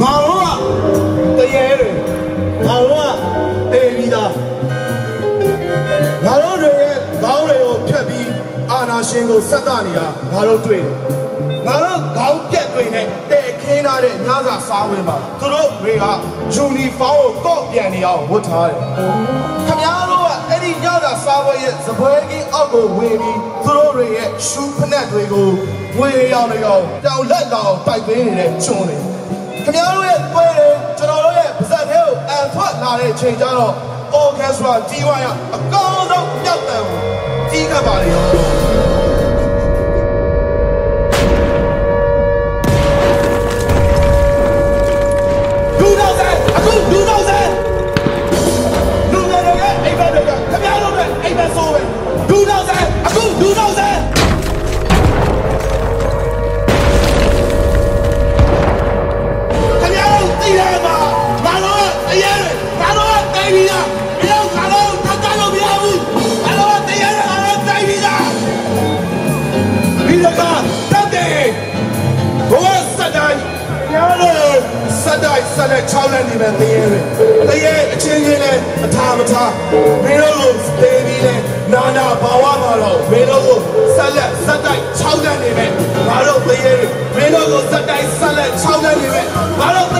ငါတို့ကတရေတွေငါတို့ကအေးပြီးသားငါတို့တွေရဲ့ခေါင်းတွေကိုဖြတ်ပြီးအာနာရှင်ကိုဆက်တာနေတာငါတို့တွေ့တယ် တဲ့ညစာစားဝင်ပါသူတို့တွေကယူနီဖောင်းကိုကော့ပြန်နေအောင်ဝတ်ထားတယ်ခမည်းတော်ကအဲ့ဒီညစာစားပွဲရဲ့စပွဲကြီးအောက်ကိုဝင်ပြီးသူတို့တွေရဲ့ရှူးဖက်တွေကိုဝေရောင်နေအောင်တောင်လက်လောင်တိုက်ပေးနေတဲ့ချွန်းတွေခင်ဗျားတို့ရဲ့ပွဲတွေကျွန်တော်တို့ရဲ့ပါဇက်ထဲကိုအန်ထွက်လာတဲ့ချိန်ကျတော့ orchestra ကြီးဝါရအကောင်းဆုံးမြောက်တယ်ကိုကြီးကပ်ပါလေရော ဒီကတတ်တယ်ဘဝစတိုင်းညာလို့စတိုင်းစတဲ့ချောင်းနဲ့နေမဲ့တရားတွေတရားအချင်းချင်းနဲ့အထာမထားမင်းတို့ကိုသေပြီးနဲ့နာနာဘာဝမှာတော့မင်းတို့ကိုဆက်လက်စတိုင်းချောင်းနဲ့နေမဲ့ငါတို့တရားတွေမင်းတို့ကိုစတိုင်းဆက်လက်ချောင်းနဲ့နေမဲ့ငါတို့တရားတွေငါတို့